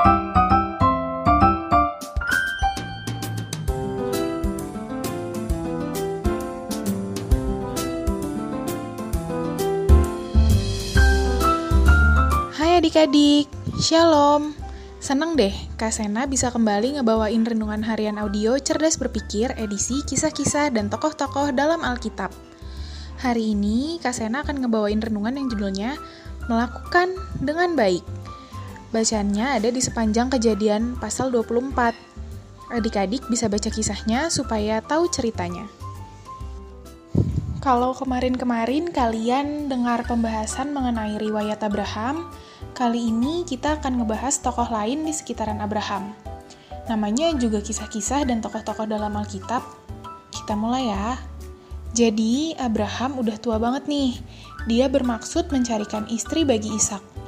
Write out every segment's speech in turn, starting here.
Hai adik-adik, Shalom. Seneng deh, Kak Sena bisa kembali ngebawain renungan harian audio Cerdas Berpikir edisi kisah-kisah dan tokoh-tokoh dalam Alkitab. Hari ini, Kak Sena akan ngebawain renungan yang judulnya Melakukan dengan Baik. Bacaannya ada di sepanjang kejadian pasal 24. Adik-adik bisa baca kisahnya supaya tahu ceritanya. Kalau kemarin-kemarin kalian dengar pembahasan mengenai riwayat Abraham, kali ini kita akan ngebahas tokoh lain di sekitaran Abraham. Namanya juga kisah-kisah dan tokoh-tokoh dalam Alkitab. Kita mulai ya. Jadi, Abraham udah tua banget nih. Dia bermaksud mencarikan istri bagi Ishak.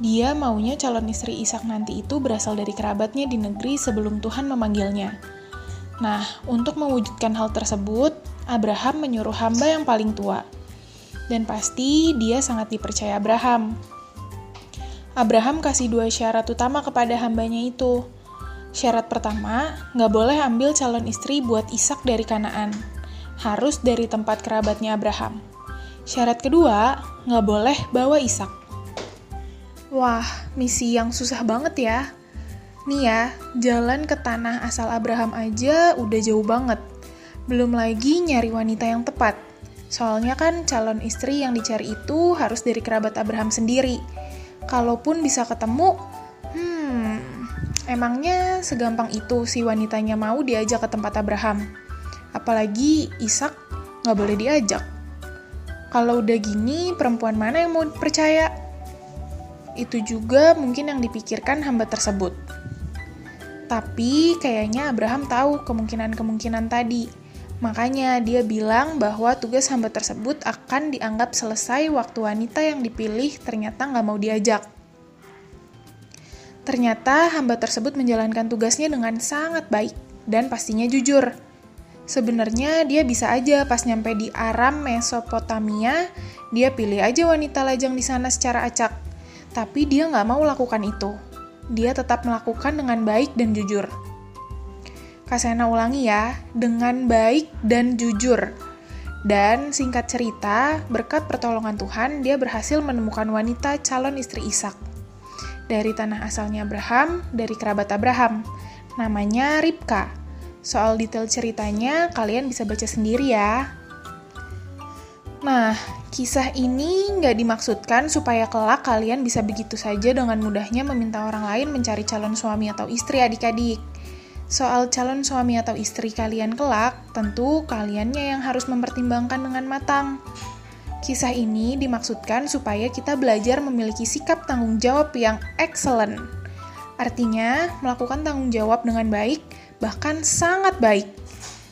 Dia maunya calon istri Ishak nanti itu berasal dari kerabatnya di negeri sebelum Tuhan memanggilnya. Nah, untuk mewujudkan hal tersebut, Abraham menyuruh hamba yang paling tua. Dan pasti dia sangat dipercaya Abraham. Abraham kasih dua syarat utama kepada hambanya itu. Syarat pertama, nggak boleh ambil calon istri buat Ishak dari Kanaan. Harus dari tempat kerabatnya Abraham. Syarat kedua, nggak boleh bawa Ishak. Wah, misi yang susah banget ya. Nih ya, jalan ke tanah asal Abraham aja udah jauh banget. Belum lagi nyari wanita yang tepat. Soalnya kan calon istri yang dicari itu harus dari kerabat Abraham sendiri. Kalaupun bisa ketemu, hmm, emangnya segampang itu si wanitanya mau diajak ke tempat Abraham? Apalagi Ishak nggak boleh diajak. Kalau udah gini, perempuan mana yang mau percaya? Itu juga mungkin yang dipikirkan hamba tersebut. Tapi kayaknya Abraham tahu kemungkinan-kemungkinan tadi. Makanya dia bilang bahwa tugas hamba tersebut akan dianggap selesai waktu wanita yang dipilih ternyata nggak mau diajak. Ternyata hamba tersebut menjalankan tugasnya dengan sangat baik dan pastinya jujur. Sebenarnya dia bisa aja pas nyampe di Aram Mesopotamia, dia pilih aja wanita lajang di sana secara acak. Tapi dia nggak mau lakukan itu dia tetap melakukan dengan baik dan jujur. Kasena ulangi ya, dengan baik dan jujur. Dan singkat cerita, berkat pertolongan Tuhan, dia berhasil menemukan wanita calon istri Ishak. Dari tanah asalnya Abraham, dari kerabat Abraham. Namanya Ribka. Soal detail ceritanya, kalian bisa baca sendiri ya. Nah, kisah ini nggak dimaksudkan supaya kelak kalian bisa begitu saja dengan mudahnya meminta orang lain mencari calon suami atau istri adik-adik. Soal calon suami atau istri kalian kelak, tentu kaliannya yang harus mempertimbangkan dengan matang. Kisah ini dimaksudkan supaya kita belajar memiliki sikap tanggung jawab yang excellent. Artinya, melakukan tanggung jawab dengan baik, bahkan sangat baik.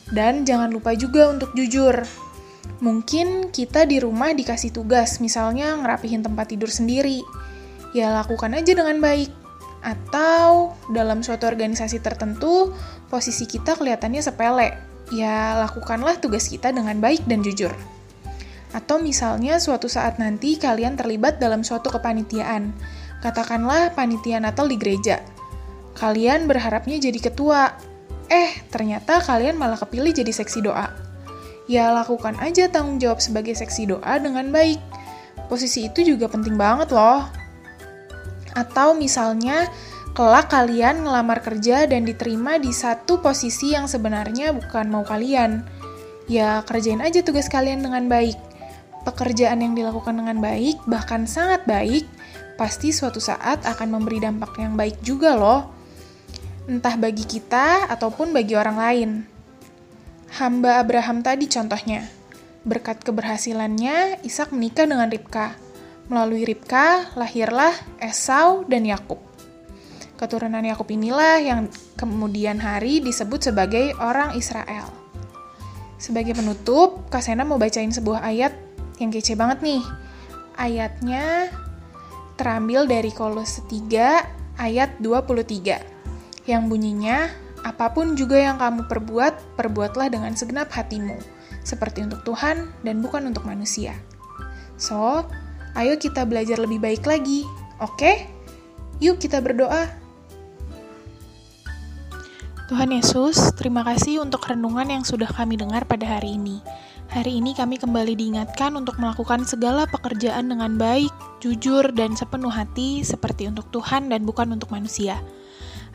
Dan jangan lupa juga untuk jujur, Mungkin kita di rumah dikasih tugas, misalnya ngerapihin tempat tidur sendiri. Ya lakukan aja dengan baik. Atau dalam suatu organisasi tertentu, posisi kita kelihatannya sepele. Ya lakukanlah tugas kita dengan baik dan jujur. Atau misalnya suatu saat nanti kalian terlibat dalam suatu kepanitiaan. Katakanlah panitia Natal di gereja. Kalian berharapnya jadi ketua. Eh, ternyata kalian malah kepilih jadi seksi doa ya lakukan aja tanggung jawab sebagai seksi doa dengan baik. Posisi itu juga penting banget loh. Atau misalnya, kelak kalian ngelamar kerja dan diterima di satu posisi yang sebenarnya bukan mau kalian. Ya, kerjain aja tugas kalian dengan baik. Pekerjaan yang dilakukan dengan baik, bahkan sangat baik, pasti suatu saat akan memberi dampak yang baik juga loh. Entah bagi kita ataupun bagi orang lain. Hamba Abraham tadi contohnya. Berkat keberhasilannya, Ishak menikah dengan Ribka. Melalui Ribka, lahirlah Esau dan Yakub. Keturunan Yakub inilah yang kemudian hari disebut sebagai orang Israel. Sebagai penutup, Kasena mau bacain sebuah ayat yang kece banget nih. Ayatnya terambil dari Kolose 3 ayat 23 yang bunyinya Apa pun juga yang kamu perbuat, perbuatlah dengan segenap hatimu, seperti untuk Tuhan dan bukan untuk manusia. So, ayo kita belajar lebih baik lagi, oke? Yuk kita berdoa. Tuhan Yesus, terima kasih untuk renungan yang sudah kami dengar pada hari ini. Hari ini kami kembali diingatkan untuk melakukan segala pekerjaan dengan baik, jujur, dan sepenuh hati seperti untuk Tuhan dan bukan untuk manusia.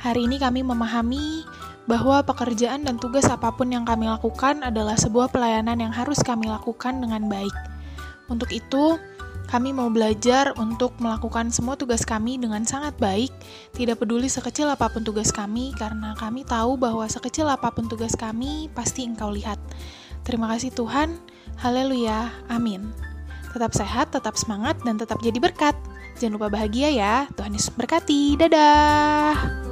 Hari ini kami memahami bahwa pekerjaan dan tugas apa pun yang kami lakukan adalah sebuah pelayanan yang harus kami lakukan dengan baik. Untuk itu, kami mau belajar untuk melakukan semua tugas kami dengan sangat baik, tidak peduli sekecil apa pun tugas kami, karena kami tahu bahwa sekecil apa pun tugas kami, pasti Engkau lihat. Terima kasih Tuhan, haleluya, amin. Tetap sehat, tetap semangat, dan tetap jadi berkat. Jangan lupa bahagia ya, Tuhan Yesus berkati, dadah!